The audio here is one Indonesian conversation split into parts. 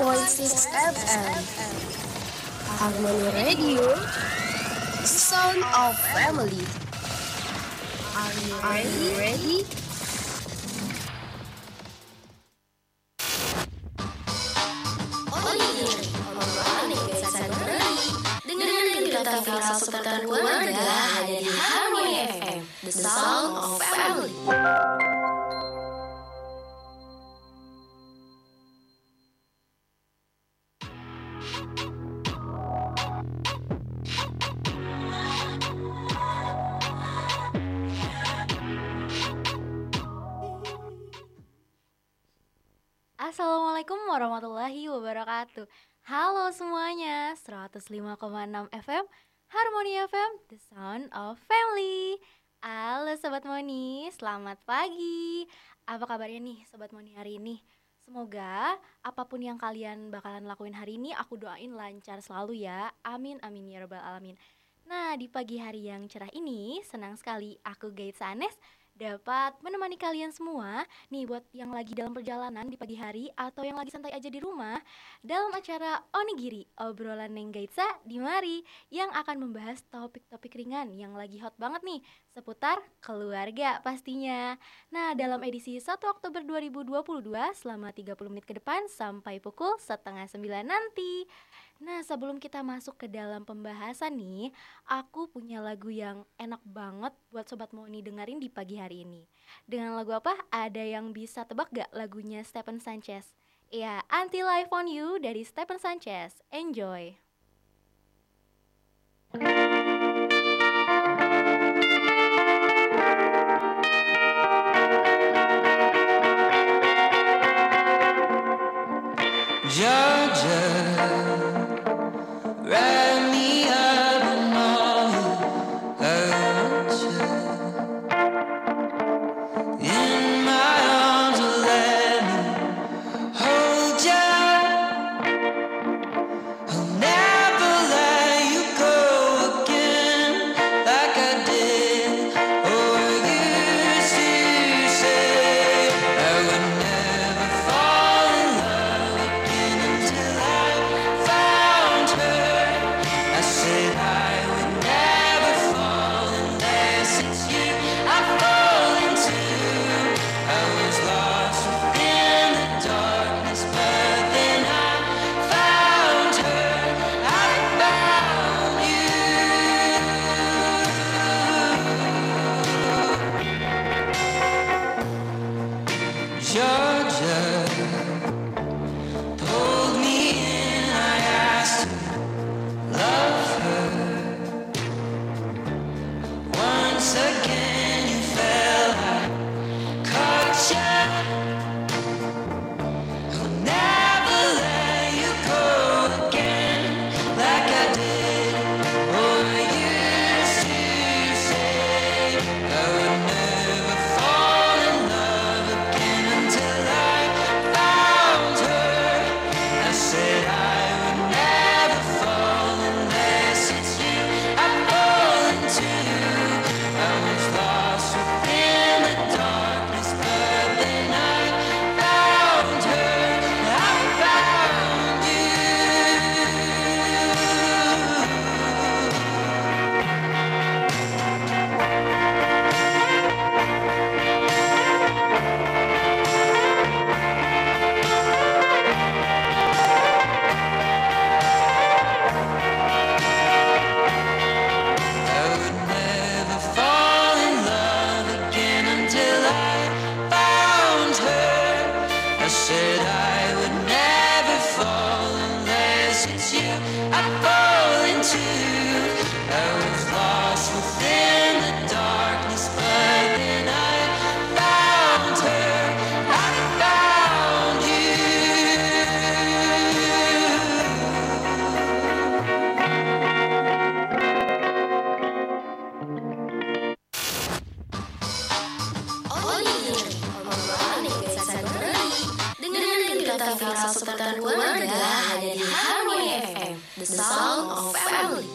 101.6 FM Harmony Radio Sound of Family Are you ready? ready? tentang filsafat keluarga hanya di Harmony FM, The Sound of Family. Wabarakatuh. Halo semuanya 105,6 FM Harmony FM The Sound of Family. Halo Sobat Moni Selamat pagi. Apa kabarnya nih Sobat Moni hari ini? Semoga apa pun yang kalian bakalan lakuin hari ini Aku doain lancar selalu ya. Amin amin ya rabbal alamin. Nah di pagi hari yang cerah ini Senang sekali aku Gates Anes dapat menemani kalian semua nih buat yang lagi dalam perjalanan di pagi hari atau yang lagi santai aja di rumah dalam acara Onigiri obrolan Neng Gaitsa di Mari yang akan membahas topik-topik ringan yang lagi hot banget nih seputar keluarga pastinya. Nah, dalam edisi 1 Oktober 2022 selama 30 menit ke depan sampai pukul setengah 9 nanti. Nah, sebelum kita masuk ke dalam pembahasan nih, aku punya lagu yang enak banget buat Sobat Moni dengerin di pagi hari ini. Dengan lagu apa? Ada yang bisa tebak gak lagunya Stephen Sanchez? Ya, Until I Found You dari Stephen Sanchez. Enjoy! Georgia tentang filsafat seputar keluarga hanya di Harmony FM, The Sound of Family.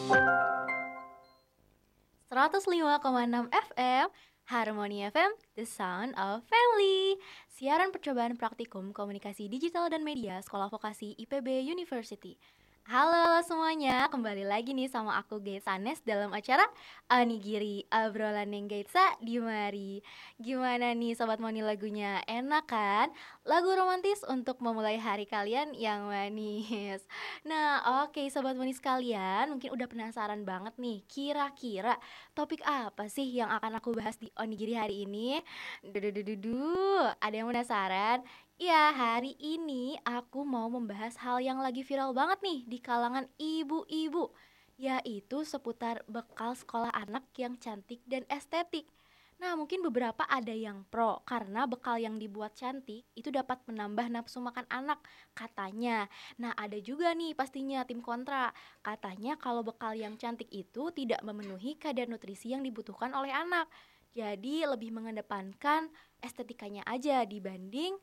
105,6 FM Harmony FM, the sound of family. Siaran percobaan praktikum komunikasi digital dan media Sekolah Vokasi IPB University. Halo semuanya, kembali lagi nih sama aku Gates Anes dalam acara Onigiri Obrolan yang Gaitsa di Mari Gimana nih Sobat Moni lagunya, enak kan? Lagu romantis untuk memulai hari kalian yang manis Nah oke Sobat Moni sekalian, mungkin udah penasaran banget nih Kira-kira topik apa sih yang akan aku bahas di Onigiri hari ini? Dududududu, ada yang penasaran? Iya, hari ini aku mau membahas hal yang lagi viral banget nih di kalangan ibu-ibu, yaitu seputar bekal sekolah anak yang cantik dan estetik. Nah, mungkin beberapa ada yang pro karena bekal yang dibuat cantik itu dapat menambah nafsu makan anak, katanya. Nah, ada juga nih pastinya tim kontra. Katanya kalau bekal yang cantik itu tidak memenuhi kadar nutrisi yang dibutuhkan oleh anak. Jadi lebih mengedepankan estetikanya aja dibanding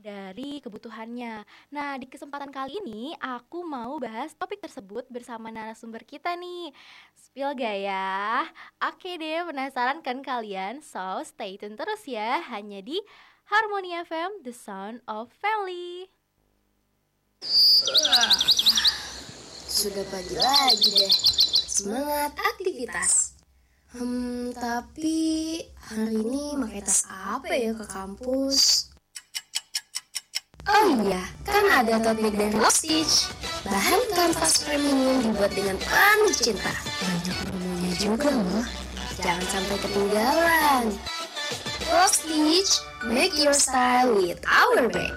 dari kebutuhannya. Nah, di kesempatan kali ini aku mau bahas topik tersebut bersama narasumber kita nih. Spill gak ya? Oke deh, penasaran kan kalian? So, stay tune terus ya, hanya di Harmony FM, The Sound of Family. Sudah pagi lagi deh. Semangat aktivitas. Hmm, tapi hari ini pakai tas apa ya ke kampus? Oh iya, kan ada bag dari Love Stitch. Bahan kanvas premium dibuat dengan penuh cinta. Banyak promonya juga loh. Jangan sampai ketinggalan. Love Stitch, make your style with our bag.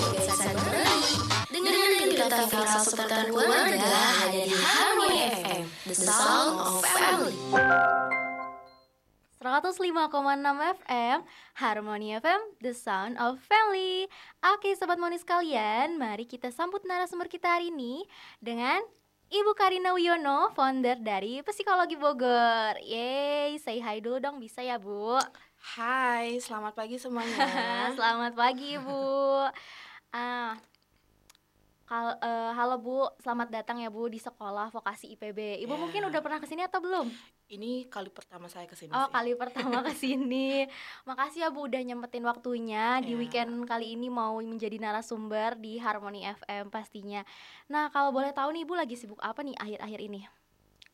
Gaitsa Nurani. Dengerin cerita viral seputar keluarga hanya di Harmony FM, the sound of. 105,6 FM Harmony FM The Sound of Family Oke Sobat Moni sekalian Mari kita sambut narasumber kita hari ini Dengan Ibu Karina Wiono Founder dari Psikologi Bogor Yeay Say hi dulu dong bisa ya Bu Hai, selamat pagi semuanya. Selamat pagi Bu ah, kal- eh, Halo Bu, selamat datang ya Bu di sekolah vokasi IPB Ibu Ya. mungkin udah pernah ke sini atau belum? Ini kali pertama saya ke sini Oh sih. kali pertama ke sini. Makasih ya Bu udah nyempetin waktunya di Ya. weekend kali ini mau menjadi narasumber di Harmony FM pastinya. Nah kalau boleh tahu nih Bu lagi sibuk apa nih akhir-akhir ini?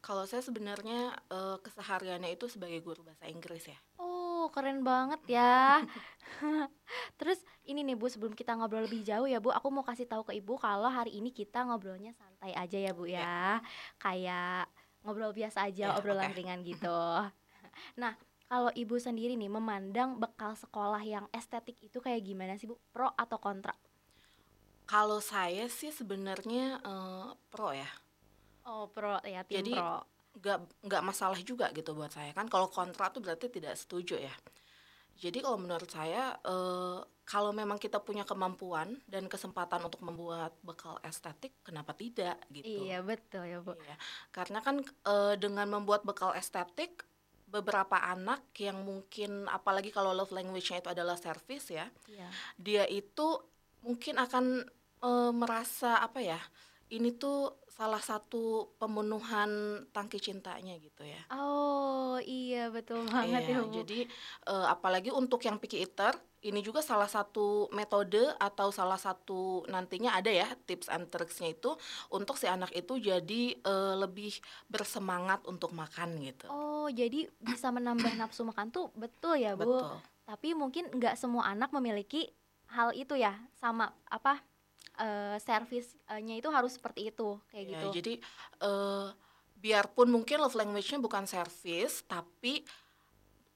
Kalau saya sebenarnya eh, kesehariannya itu sebagai guru bahasa Inggris ya. Oh keren banget ya. Terus ini nih Bu sebelum kita ngobrol lebih jauh ya Bu, aku mau kasih tahu ke Ibu kalau hari ini kita ngobrolnya santai aja ya Bu ya. Kayak ngobrol biasa aja, Ya, obrolan oke. ringan gitu. Nah, kalau Ibu sendiri nih memandang bekal sekolah yang estetik itu kayak gimana sih Bu? Pro atau kontra? Kalau saya sih sebenarnya eh, pro ya. Oh, pro ya, tim Jadi, pro. Nggak nggak masalah juga gitu buat saya kan. Kalau kontra tuh berarti tidak setuju ya. Jadi kalau menurut saya eh, kalau memang kita punya kemampuan dan kesempatan untuk membuat bekal estetik, kenapa tidak gitu. Iya, betul ya, Bu. Iya, karena kan eh, dengan membuat bekal estetik beberapa anak yang mungkin apalagi kalau love language-nya itu adalah service ya, Iya. dia itu mungkin akan eh, merasa apa ya? Ini tuh salah satu pemenuhan tangki cintanya gitu ya. Oh, iya betul banget ya, Iya, Bu. jadi eh, apalagi untuk yang picky eater, ini juga salah satu metode atau salah satu nantinya ada ya tips and tricksnya itu untuk si anak itu jadi eh, lebih bersemangat untuk makan gitu. Oh, jadi bisa menambah nafsu makan tuh betul ya, Bu. Betul. Tapi mungkin nggak semua anak memiliki hal itu ya, sama apa eh servisnya itu harus seperti itu, kayak Ya, gitu. jadi eh, biarpun mungkin love language-nya bukan service, tapi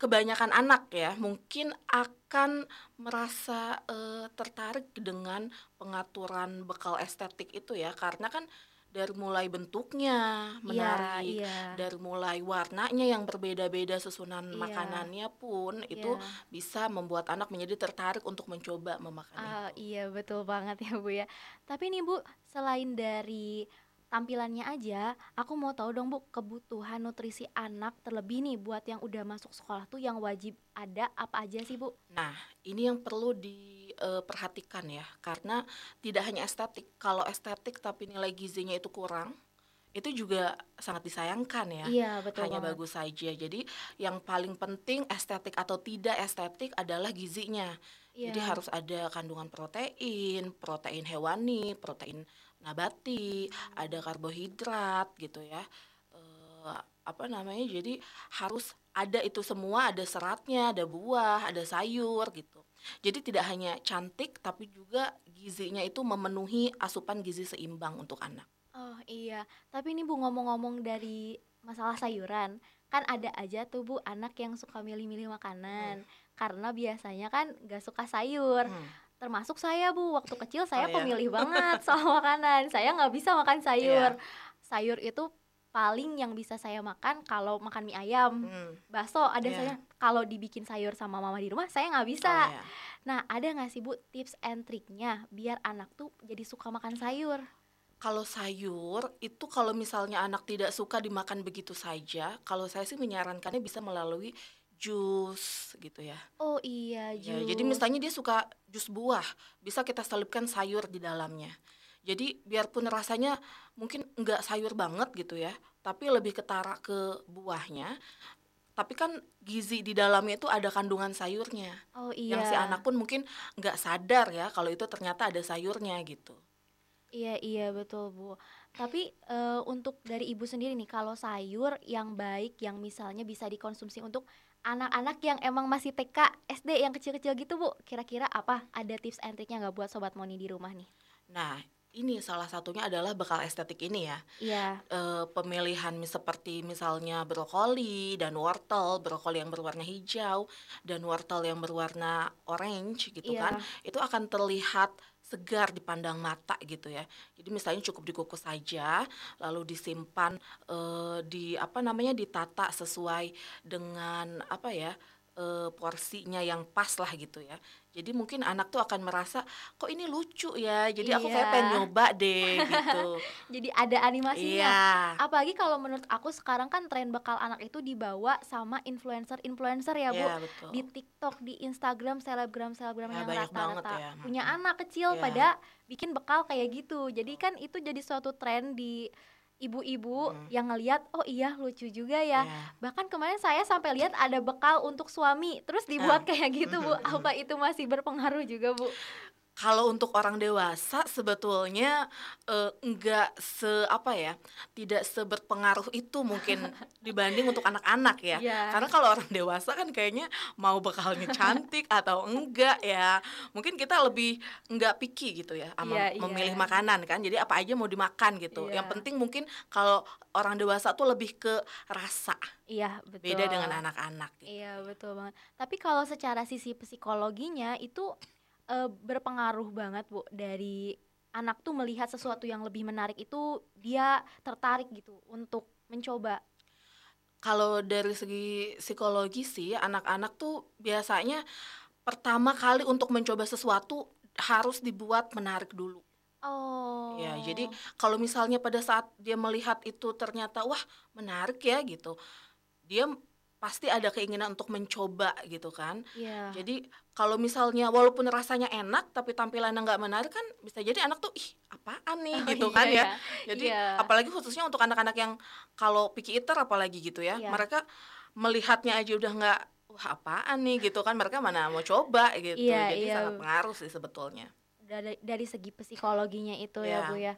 kebanyakan anak ya mungkin akan merasa eh, tertarik dengan pengaturan bekal estetik itu ya, karena kan dari mulai bentuknya Iya, menarik, iya. dari mulai warnanya yang berbeda-beda susunan Iya. makanannya pun itu Iya. bisa membuat anak menjadi tertarik untuk mencoba memakan itu. iya betul banget ya Bu ya. Tapi nih Bu, selain dari tampilannya aja, aku mau tahu dong Bu, kebutuhan nutrisi anak terlebih nih buat yang udah masuk sekolah tuh yang wajib ada apa aja sih Bu? Nah, ini yang perlu diperhatikan ya, karena tidak hanya estetik. Kalau estetik tapi nilai gizinya itu kurang, itu juga sangat disayangkan ya. Iya, betul Hanya banget. bagus saja. Jadi yang paling penting estetik atau tidak estetik adalah gizinya. Jadi Iya. harus ada kandungan protein, protein hewani, protein nabati, ada karbohidrat gitu ya. Eh, apa namanya? Jadi harus ada itu semua, ada seratnya, ada buah, ada sayur gitu. Jadi tidak hanya cantik tapi juga gizinya itu memenuhi asupan gizi seimbang untuk anak. Oh iya, tapi ini Bu ngomong-ngomong dari masalah sayuran, kan ada aja tuh Bu anak yang suka milih-milih makanan karena biasanya kan gak suka sayur. Hmm. Termasuk saya Bu, waktu kecil saya Oh, iya? pemilih banget soal makanan. Saya nggak bisa makan sayur. Sayur itu paling yang bisa saya makan kalau makan mie ayam, Hmm. bakso ada Iya. saya. Kalau dibikin sayur sama mama di rumah saya nggak bisa. Oh, ya. Nah ada nggak sih Bu tips and triknya biar anak tuh jadi suka makan sayur? Kalau sayur itu kalau misalnya anak tidak suka dimakan begitu saja, kalau saya sih menyarankannya bisa melalui jus gitu ya. Oh iya, Ya, jus. jadi misalnya dia suka jus buah, bisa kita selipkan sayur di dalamnya. Jadi biarpun rasanya mungkin enggak sayur banget gitu ya, tapi lebih ketara ke buahnya. Tapi kan gizi di dalamnya itu ada kandungan sayurnya. Oh iya. Yang si anak pun mungkin nggak sadar ya kalau itu ternyata ada sayurnya gitu. Iya iya betul Bu. Tapi eh, untuk dari ibu sendiri nih, kalau sayur yang baik, yang misalnya bisa dikonsumsi untuk anak-anak yang emang masih TK, SD yang kecil-kecil gitu Bu, kira-kira apa? Ada tips and triknya nggak buat sobat Moni di rumah nih? Nah, ini salah satunya adalah bekal estetik ini ya. Iya. eh, pemilihan seperti misalnya brokoli dan wortel, brokoli yang berwarna hijau dan wortel yang berwarna orange gitu Iya. kan, itu akan terlihat segar dipandang mata gitu ya. Jadi misalnya cukup dikukus saja, lalu disimpan eh, di apa namanya ditata sesuai dengan apa ya eh, porsinya yang pas lah gitu ya. Jadi mungkin anak tuh akan merasa kok ini lucu ya, jadi aku kayak Iya. pengen nyoba deh gitu. Jadi ada animasinya. Iya. Apalagi kalau menurut aku sekarang kan tren bekal anak itu dibawa sama influencer-influencer ya Bu. Iya, betul. Di TikTok, di Instagram, selebgram-selebgram Ya, yang rata-rata ya. punya Mm-mm. anak kecil Iya. pada bikin bekal kayak gitu. Jadi kan itu jadi suatu tren di ibu-ibu Mm. yang ngeliat oh iya lucu juga ya. Iya. Bahkan kemarin saya sampai lihat ada bekal untuk suami terus dibuat Ah. kayak gitu Bu. Mm-mm. Apa itu masih berpengaruh juga Bu? Kalau untuk orang dewasa sebetulnya eh, enggak se apa ya, tidak seberpengaruh itu mungkin dibanding untuk anak-anak ya. Iya. Karena kalau orang dewasa kan kayaknya mau bekalnya cantik atau enggak ya. Mungkin kita lebih enggak picky gitu ya sama Iya, iya. memilih makanan kan. Jadi apa aja mau dimakan gitu. Iya. Yang penting mungkin kalau orang dewasa tuh lebih ke rasa. Iya, betul. Beda dengan anak-anak gitu. Iya betul banget. Tapi kalau secara sisi psikologinya itu eh, berpengaruh banget bu dari anak tuh melihat sesuatu yang lebih menarik itu dia tertarik gitu untuk mencoba. Kalau dari segi psikologi sih, anak-anak tuh biasanya pertama kali untuk mencoba sesuatu harus dibuat menarik dulu. Oh. Ya, jadi kalau misalnya pada saat dia melihat itu ternyata wah menarik ya gitu, dia pasti ada keinginan untuk mencoba gitu kan. Iya. Jadi kalau misalnya walaupun rasanya enak tapi tampilannya nggak menarik kan bisa jadi anak tuh ih apaan nih Oh, gitu iya, kan ya. iya. Jadi Iya. apalagi khususnya untuk anak-anak yang kalau picky eater apalagi gitu ya, Iya. mereka melihatnya aja udah nggak wah apaan nih gitu kan mereka mana mau coba gitu. Iya, Jadi iya. sangat pengaruh sih sebetulnya. dari dari segi psikologinya itu Iya. ya bu ya.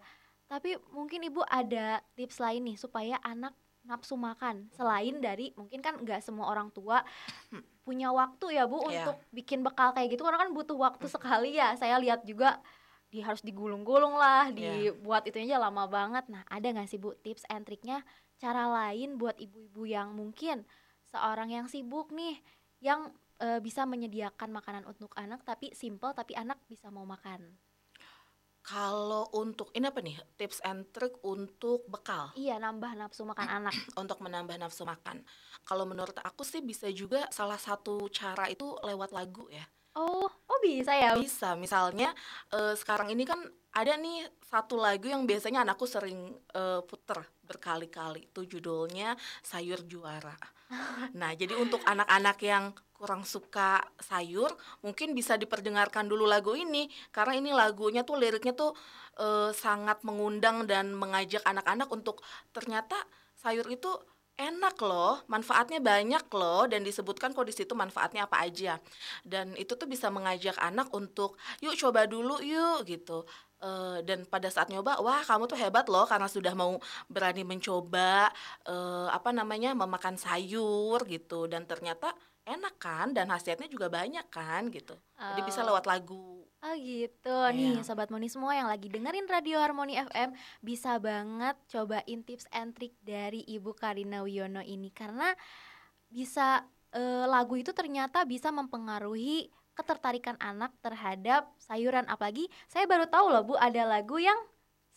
Tapi mungkin ibu ada tips lain nih supaya anak nafsu makan selain dari mungkin kan nggak semua orang tua punya waktu ya bu Iya. untuk bikin bekal kayak gitu karena kan butuh waktu sekali ya. Saya lihat juga dia harus digulung-gulung lah, Iya. dibuat itu aja lama banget. Nah ada nggak sih bu tips and triknya cara lain buat ibu-ibu yang mungkin seorang yang sibuk nih yang eh, bisa menyediakan makanan untuk anak tapi simple tapi anak bisa mau makan. Kalau untuk ini apa nih tips and trick untuk bekal Iya, nambah nafsu makan anak. untuk menambah nafsu makan. Kalau menurut aku sih bisa juga salah satu cara itu lewat lagu ya. Oh, oh bisa ya? Bisa, misalnya eh, sekarang ini kan ada nih satu lagu yang biasanya anakku sering eh, puter berkali-kali. Itu judulnya Sayur Juara. Nah, jadi untuk anak-anak yang kurang suka sayur, mungkin bisa diperdengarkan dulu lagu ini karena ini lagunya tuh liriknya tuh eh, sangat mengundang dan mengajak anak-anak untuk ternyata sayur itu enak loh, manfaatnya banyak loh dan disebutkan kok di situ manfaatnya apa aja. Dan itu tuh bisa mengajak anak untuk yuk coba dulu yuk gitu. Eh, dan pada saat nyoba, wah kamu tuh hebat loh karena sudah mau berani mencoba eh, apa namanya memakan sayur gitu dan ternyata enak kan dan khasiatnya juga banyak kan gitu. Jadi bisa Oh. lewat lagu. Oh gitu. Nih Iya. Sobat Moni semua yang lagi dengerin Radio Harmoni FM Bisa banget cobain tips and trick dari Ibu Karina Wiono ini. Karena bisa eh, lagu itu ternyata bisa mempengaruhi ketertarikan anak terhadap sayuran. Apalagi saya baru tahu loh Bu ada lagu yang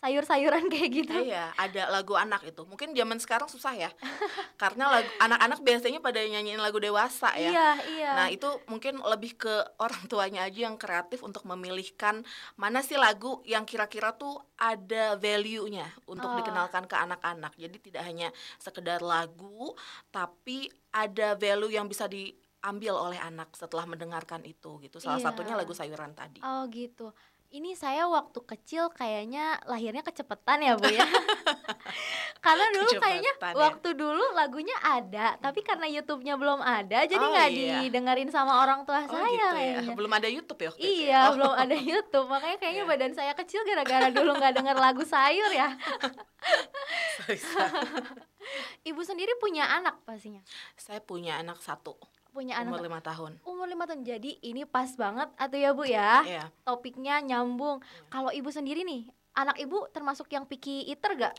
sayur-sayuran kayak gitu Iya, ada lagu anak itu. Mungkin zaman sekarang susah ya. Karena lagu anak-anak biasanya pada nyanyiin lagu dewasa ya. Iya iya Nah, itu mungkin lebih ke orang tuanya aja yang kreatif untuk memilihkan mana sih lagu yang kira-kira tuh ada value-nya untuk Oh. dikenalkan ke anak-anak. Jadi tidak hanya sekedar lagu, tapi ada value yang bisa diambil oleh anak setelah mendengarkan itu gitu. Salah Iya. satunya lagu sayuran tadi. Oh gitu. Ini saya waktu kecil kayaknya lahirnya kecepetan ya Bu ya. karena dulu kayaknya Kecepetan ya. waktu dulu lagunya ada, tapi karena YouTube-nya belum ada, jadi Oh, nggak iya. didengerin sama orang tua Oh saya gitu ya. kayaknya. Belum ada YouTube ya waktu itu ya? Iya, Oh. belum ada YouTube, makanya kayaknya Iya. badan saya kecil gara-gara dulu nggak denger lagu sayur ya. Ibu sendiri punya anak pastinya, Saya punya anak satu, punya umur anak lima tahun. umur lima tahun. Jadi ini pas banget atau ya Bu ya? Iya. Topiknya nyambung. Kalau ibu sendiri nih, anak ibu termasuk yang picky eater gak?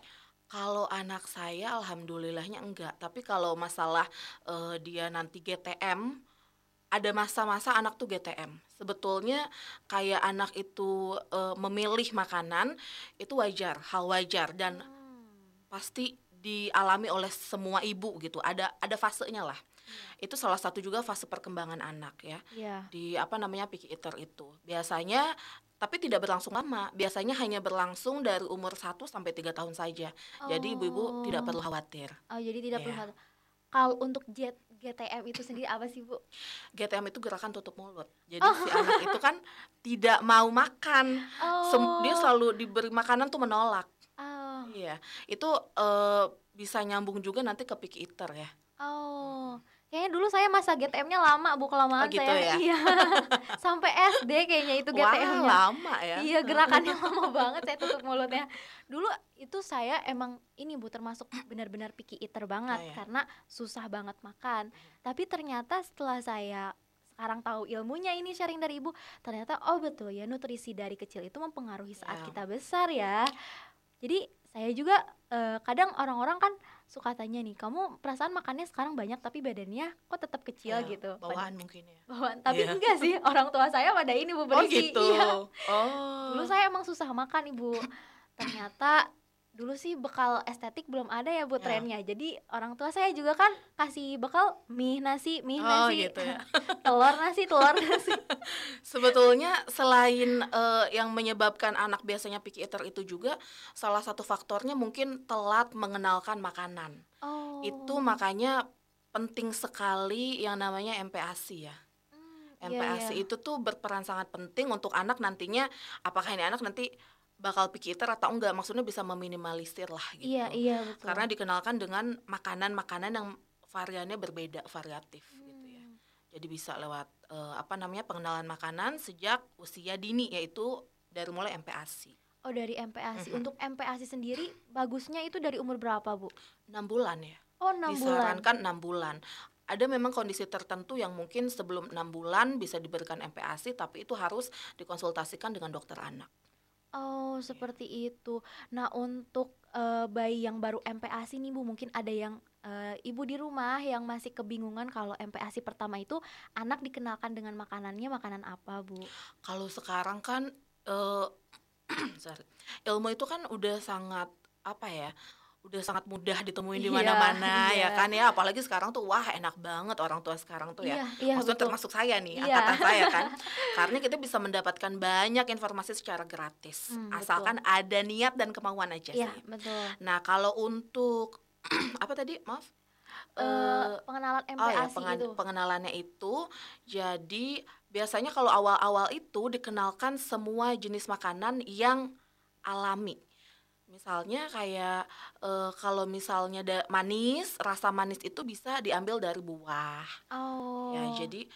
Kalau anak saya alhamdulillahnya enggak, tapi kalau masalah eh, dia nanti GTM ada masa-masa anak tuh GTM. Sebetulnya kayak anak itu eh, memilih makanan itu wajar, hal wajar dan pasti dialami oleh semua ibu gitu. Ada ada fasenya lah. Itu salah satu juga fase perkembangan anak ya Iya. di apa namanya picky eater itu. Biasanya tapi tidak berlangsung lama. Biasanya hanya berlangsung dari umur 1 sampai 3 tahun saja. Jadi ibu-ibu tidak Oh. perlu khawatir. Oh jadi tidak perlu Iya. khawatir. Kalau untuk jet GTM itu sendiri apa sih Bu? GTM itu gerakan tutup mulut. Jadi si anak itu kan tidak mau makan. Sem- dia Oh. selalu diberi makanan tuh menolak. Iya. Itu eh, bisa nyambung juga nanti ke picky eater ya. oh. Kayaknya dulu saya masa GTM-nya lama Bu kelamaan Oh, gitu saya. ya? Iya. Sampai SD kayaknya itu Wah, GTM-nya. lama ya. Iya gerakannya lama banget saya tutup mulutnya. Dulu itu saya emang ini bu termasuk benar-benar picky eater banget Oh, iya. karena susah banget makan. Tapi ternyata setelah saya sekarang tahu ilmunya ini sharing dari ibu, ternyata oh betul ya nutrisi dari kecil itu mempengaruhi saat Iya. kita besar ya. Jadi saya juga eh, kadang orang-orang kan suka tanya nih, kamu perasaan makannya sekarang banyak tapi badannya kok tetap kecil Ya, gitu. Bawaan mungkin ya. bawaan. Tapi Iya. enggak sih, orang tua saya pada ini bu Oh berisi. gitu. Iya. Oh. Dulu saya emang susah makan ibu. Ternyata dulu sih bekal estetik belum ada ya bu Ya. trennya. Jadi orang tua saya juga kan kasih bekal mie nasi, mie Oh, nasi, gitu ya. telur nasi, telur nasi. Sebetulnya selain eh, yang menyebabkan anak biasanya picky eater itu juga salah satu faktornya mungkin telat mengenalkan makanan. Oh. Itu makanya penting sekali yang namanya MPASI ya. Iya, MPASI iya. itu tuh berperan sangat penting untuk anak nantinya apakah ini anak nanti bakal eater atau enggak maksudnya bisa meminimalisir lah gitu. Iya, iya betul. Karena dikenalkan dengan makanan-makanan yang variannya berbeda, variatif gitu ya. Hmm. Jadi bisa lewat eh, apa namanya pengenalan makanan sejak usia dini yaitu dari mulai MPASI. Oh dari MPASI. Mhm. Untuk MPASI sendiri bagusnya itu dari umur berapa bu? 6 bulan ya. Oh 6 bulan. Disarankan 6 bulan. Ada memang kondisi tertentu yang mungkin sebelum 6 bulan bisa diberikan MPASI tapi itu harus dikonsultasikan dengan dokter anak. Oh seperti itu. Nah untuk eh, bayi yang baru MPASI nih bu, mungkin ada yang eh, ibu di rumah yang masih kebingungan kalau MPASI pertama itu anak dikenalkan dengan makanannya makanan apa bu? Kalau sekarang kan eh sorry, ilmu itu kan udah sangat apa ya? Udah sangat mudah ditemuin di Iya, mana-mana iya. ya kan ya apalagi sekarang tuh wah enak banget orang tua sekarang tuh ya Iya, iya, maksudnya betul. termasuk saya nih Iya. angkatan saya kan karena kita bisa mendapatkan banyak informasi secara gratis Hmm, betul. asalkan ada niat dan kemauan aja Iya, sih betul. nah kalau untuk apa tadi maaf Eh, pengenalan Oh ya, MPASI pengan- itu. pengenalannya itu jadi biasanya kalau awal-awal itu dikenalkan semua jenis makanan yang alami. Misalnya kayak eh, kalau misalnya ada manis, rasa manis itu bisa diambil dari buah. Oh. Ya, jadi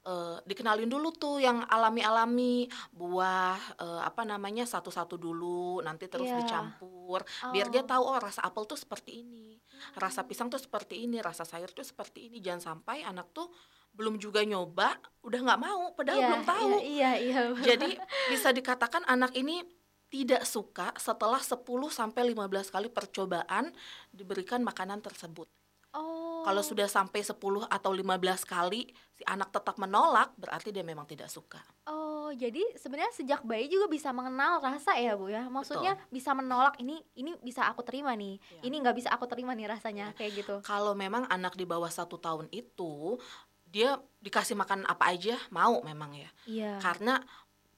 eh, dikenalin dulu tuh yang alami-alami buah eh, apa namanya satu-satu dulu, nanti terus Iya. dicampur biar dia Oh. tahu oh rasa apel tuh seperti ini, rasa pisang tuh seperti ini, rasa sayur tuh seperti ini. Jangan sampai anak tuh belum juga nyoba, udah nggak mau, padahal Iya, belum tahu. Iya, iya. iya. Jadi bisa dikatakan anak ini tidak suka setelah 10 sampai 15 kali percobaan diberikan makanan tersebut. oh. Kalau sudah sampai 10 atau 15 kali si anak tetap menolak, berarti dia memang tidak suka. Oh, jadi sebenarnya sejak bayi juga bisa mengenal rasa ya, Bu ya. Maksudnya bisa menolak ini ini bisa aku terima nih. Iya. Ini nggak bisa aku terima nih rasanya kayak gitu. Kalau memang anak di bawah satu tahun itu dia dikasih makan apa aja mau memang ya. Iya. Karena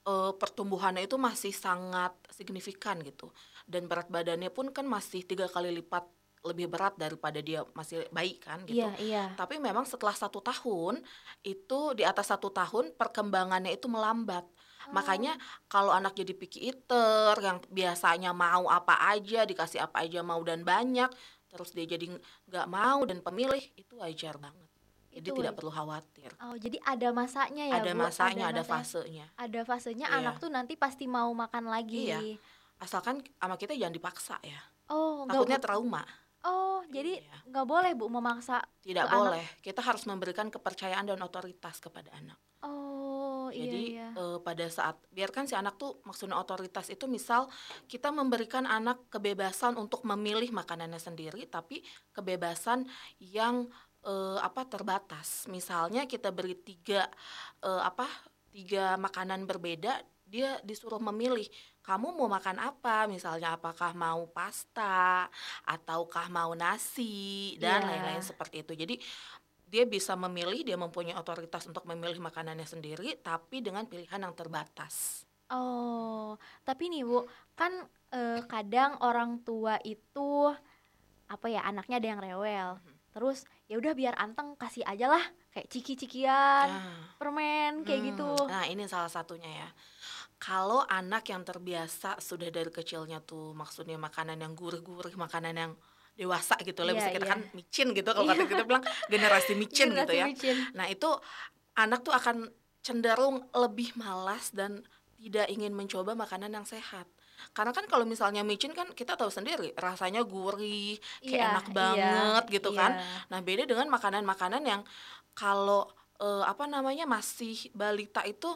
eh, pertumbuhannya itu masih sangat signifikan gitu. Dan berat badannya pun kan masih tiga kali lipat lebih berat daripada dia masih bayi kan gitu. Iya, iya. Tapi memang setelah satu tahun itu di atas satu tahun perkembangannya itu melambat. Makanya kalau anak jadi picky eater yang biasanya mau apa aja dikasih apa aja mau dan banyak, terus dia jadi nggak mau dan pemilih itu wajar banget. Jadi Itu tidak perlu khawatir. Oh, jadi ada masanya ya, ada Bu? masanya, ada masanya. fasenya. Ada fasenya Iya. anak tuh nanti pasti mau makan lagi. Iya. Asalkan sama kita jangan dipaksa ya. Oh, Takutnya trauma. Oh, jadi Iya. nggak boleh Bu memaksa. Tidak ke anak. boleh. Kita harus memberikan kepercayaan dan otoritas kepada anak. Oh, Jadi iya iya. eh, pada saat biarkan si anak tuh maksudnya otoritas itu misal kita memberikan anak kebebasan untuk memilih makanannya sendiri, tapi kebebasan yang eh, apa terbatas. Misalnya kita beri tiga eh, apa tiga makanan berbeda, dia disuruh memilih kamu mau makan apa misalnya apakah mau pasta ataukah mau nasi dan Iya. lain-lain seperti itu jadi dia bisa memilih dia mempunyai otoritas untuk memilih makanannya sendiri tapi dengan pilihan yang terbatas Oh, tapi nih Bu, kan eh, kadang orang tua itu apa ya anaknya ada yang rewel. Mhm. Terus ya udah biar anteng kasih aja lah kayak ciki-cikian, Nah, permen kayak hmm, gitu. nah ini salah satunya ya kalau anak yang terbiasa sudah dari kecilnya tuh maksudnya makanan yang gurih-gurih makanan yang dewasa gitu lah Iya, bisa kita iya. kan micin gitu kalau kata kita bilang generasi micin gitu Generasi ya micin. Nah, itu anak tuh akan cenderung lebih malas dan tidak ingin mencoba makanan yang sehat. Karena kan kalau misalnya micin kan kita tahu sendiri rasanya gurih, kayak Iya, enak iya, banget gitu kan. iya. Nah, beda dengan makanan-makanan yang kalau eh, apa namanya masih balita itu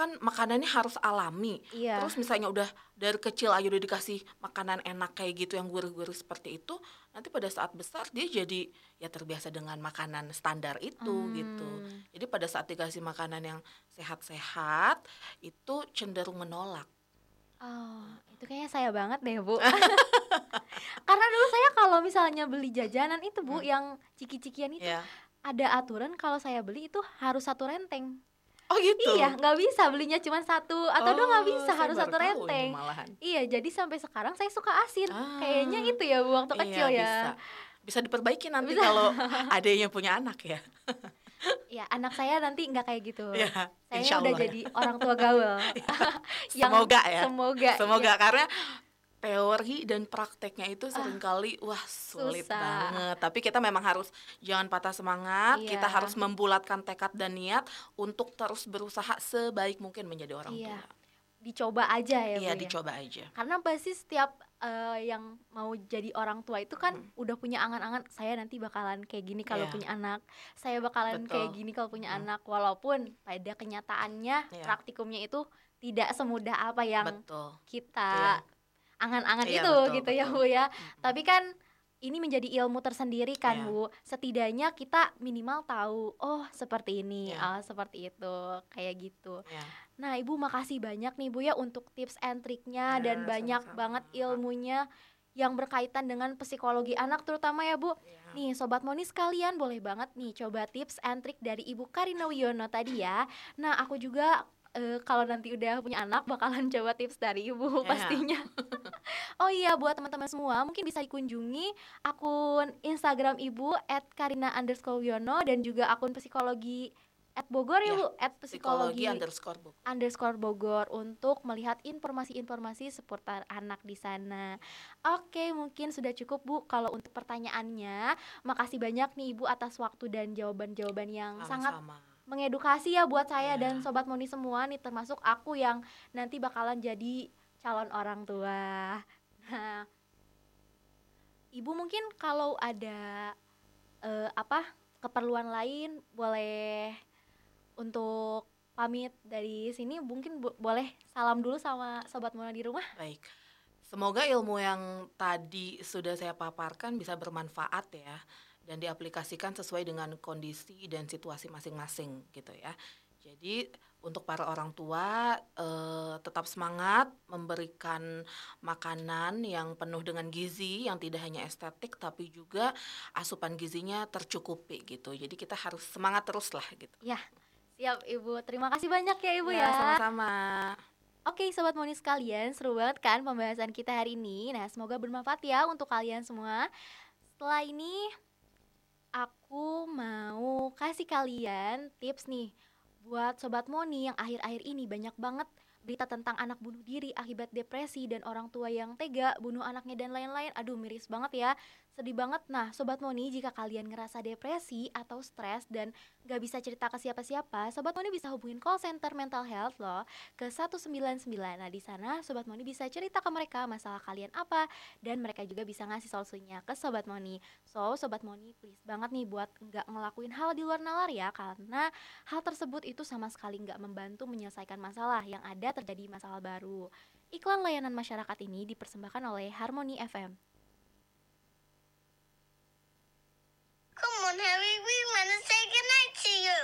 kan makanannya harus alami. Iya. Terus misalnya udah dari kecil aja udah dikasih makanan enak kayak gitu yang gurih-gurih seperti itu, nanti pada saat besar dia jadi ya terbiasa dengan makanan standar itu gitu. Hmm. Jadi pada saat dikasih makanan yang sehat-sehat itu cenderung menolak. Oh, itu kayaknya saya banget deh, Bu. Karena dulu saya kalau misalnya beli jajanan itu, Bu, yang ciki-cikian itu Ya. ada aturan kalau saya beli itu harus satu renteng. Oh gitu. Iya, nggak bisa belinya cuma satu atau dua nggak Oh, bisa, harus satu renteng. Iya, jadi sampai sekarang saya suka asin. Ah. Kayaknya itu ya, Bu, waktu Iya, kecil ya. Bisa. Bisa diperbaiki nanti Bisa. kalau adanya punya anak ya. Ya, anak saya nanti nggak kayak gitu. Iya, saya udah Allah ya. jadi orang tua gaul. Yang- Semoga ya. Semoga. Semoga iya. karena teori dan prakteknya itu sering kali wah sulit susah. banget. Tapi kita memang harus jangan patah semangat. Iya. Kita harus membulatkan tekad dan niat untuk terus berusaha sebaik mungkin menjadi orang Iya, tua. Dicoba aja ya, Iya, Bu. ya. dicoba aja. Karena pasti setiap eh, yang mau jadi orang tua itu kan udah punya angan-angan saya nanti bakalan kayak gini kalau Iya. punya anak. Saya bakalan Betul. kayak gini kalau punya Mm. anak. Walaupun pada kenyataannya Iya. praktikumnya itu tidak semudah apa yang Betul. kita angan-angan Iya, itu betul, gitu ya betul. Bu ya. Mm-mm. Tapi kan ini menjadi ilmu tersendiri kan Iya. Bu. Setidaknya kita minimal tahu oh seperti ini, Iya. ah seperti itu, kayak gitu. Ya. Nah, Ibu makasih banyak nih Bu ya untuk tips and triknya Ya, dan banyak sama-sama. banget ilmunya yang berkaitan dengan psikologi anak terutama ya Bu. Ya. Nih Sobat Moni sekalian boleh banget nih coba tips and trick dari Ibu Karina Wiono tadi ya. Nah aku juga eh, kalau nanti udah punya anak bakalan coba tips dari Ibu Ya. pastinya. oh iya buat teman-teman semua mungkin bisa dikunjungi akun Instagram Ibu @karina underscore Wiono dan juga akun psikologi at Bogor ya, Ya, Bu at Psikologi psikologi underscore book. underscore Bogor untuk melihat informasi-informasi seputar anak di sana. Oke, mungkin sudah cukup Bu kalau untuk pertanyaannya. Makasih banyak nih Ibu atas waktu dan jawaban-jawaban yang sangat Sama-sama. Mengedukasi ya buat saya Ya. dan sobat Moni semua nih termasuk aku yang nanti bakalan jadi calon orang tua. Nah, Ibu mungkin kalau ada eh, apa keperluan lain boleh untuk pamit dari sini mungkin bo- boleh salam dulu sama sobat Mona di rumah. Baik. Semoga ilmu yang tadi sudah saya paparkan bisa bermanfaat ya dan diaplikasikan sesuai dengan kondisi dan situasi masing-masing gitu ya. Jadi untuk para orang tua eh, tetap semangat memberikan makanan yang penuh dengan gizi yang tidak hanya estetik tapi juga asupan gizinya tercukupi gitu. Jadi kita harus semangat terus lah gitu. Ya, siap Ibu. Terima kasih banyak ya Ibu Ya, ya. sama-sama. Oke sobat Moni sekalian, seru banget kan pembahasan kita hari ini. Nah, semoga bermanfaat ya untuk kalian semua. Setelah ini aku mau kasih kalian tips nih buat sobat Moni yang akhir-akhir ini banyak banget berita tentang anak bunuh diri akibat depresi dan orang tua yang tega bunuh anaknya dan lain-lain. Aduh, miris banget ya. Sedih banget. Nah, sobat Moni, jika kalian ngerasa depresi atau stres dan gak bisa cerita ke siapa-siapa, sobat Moni bisa hubungin call center mental health loh ke 199. Nah, di sana sobat Moni bisa cerita ke mereka masalah kalian apa dan mereka juga bisa ngasih solusinya ke sobat Moni. So, sobat Moni please banget nih buat nggak ngelakuin hal di luar nalar ya karena hal tersebut itu sama sekali nggak membantu menyelesaikan masalah yang ada terjadi masalah baru. Iklan layanan masyarakat ini dipersembahkan oleh Harmony FM. On, Harry, we want to say goodnight to you.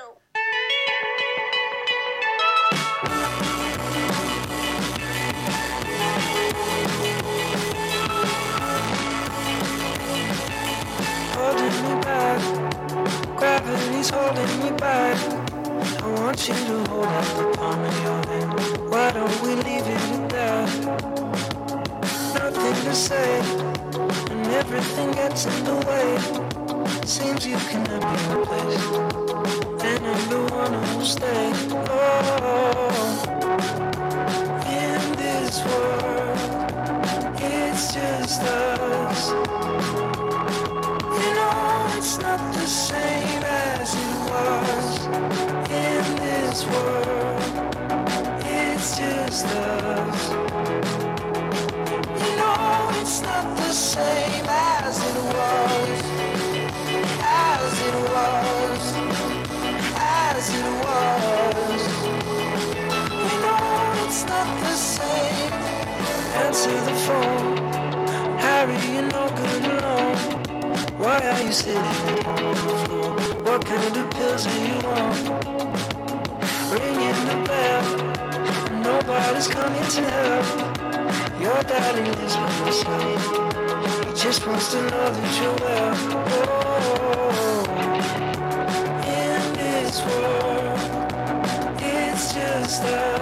holding me back. Holding me back. I want you to hold out the palm of your hand. Why don't we leave it at that? Nothing to say, and everything gets in the way. Seems you cannot be replaced, and I'm the one who'll stay. Oh, Floor? What kind of pills do you want? Ringing the bell, nobody's coming to help. Your daddy lives by your side. He just wants to know that you're well. Oh, in this world, it's just us.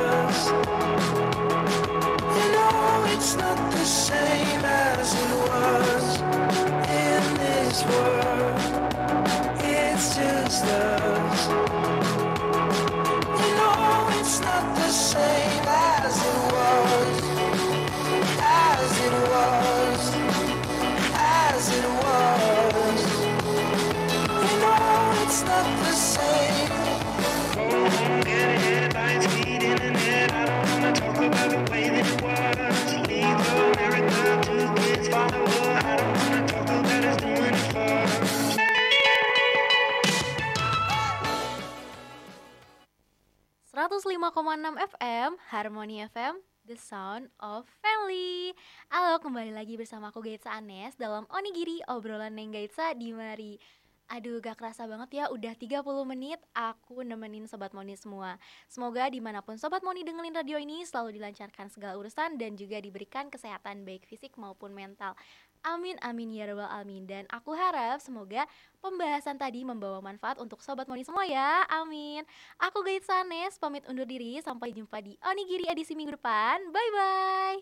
Harmony FM, The Sound of Family. Halo, kembali lagi bersama aku Gaitsa Anes dalam Onigiri, obrolan Neng Gaitsa di Mari. Aduh gak kerasa banget ya udah 30 menit aku nemenin Sobat Moni semua Semoga di mana pun Sobat Moni dengerin radio ini selalu dilancarkan segala urusan Dan juga diberikan kesehatan baik fisik maupun mental Amin amin ya rabbal alamin Dan aku harap semoga pembahasan tadi membawa manfaat untuk Sobat Moni semua ya Amin Aku Gait Sanes pamit undur diri Sampai jumpa di Onigiri edisi minggu depan Bye bye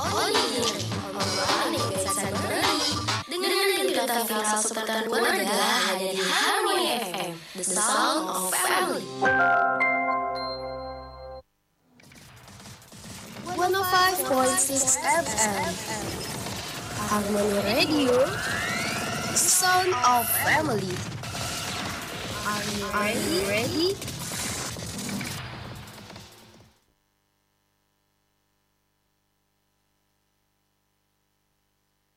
Onigiri. 105.6 FM Harmony Radio Sound of Family Are you ready? ready?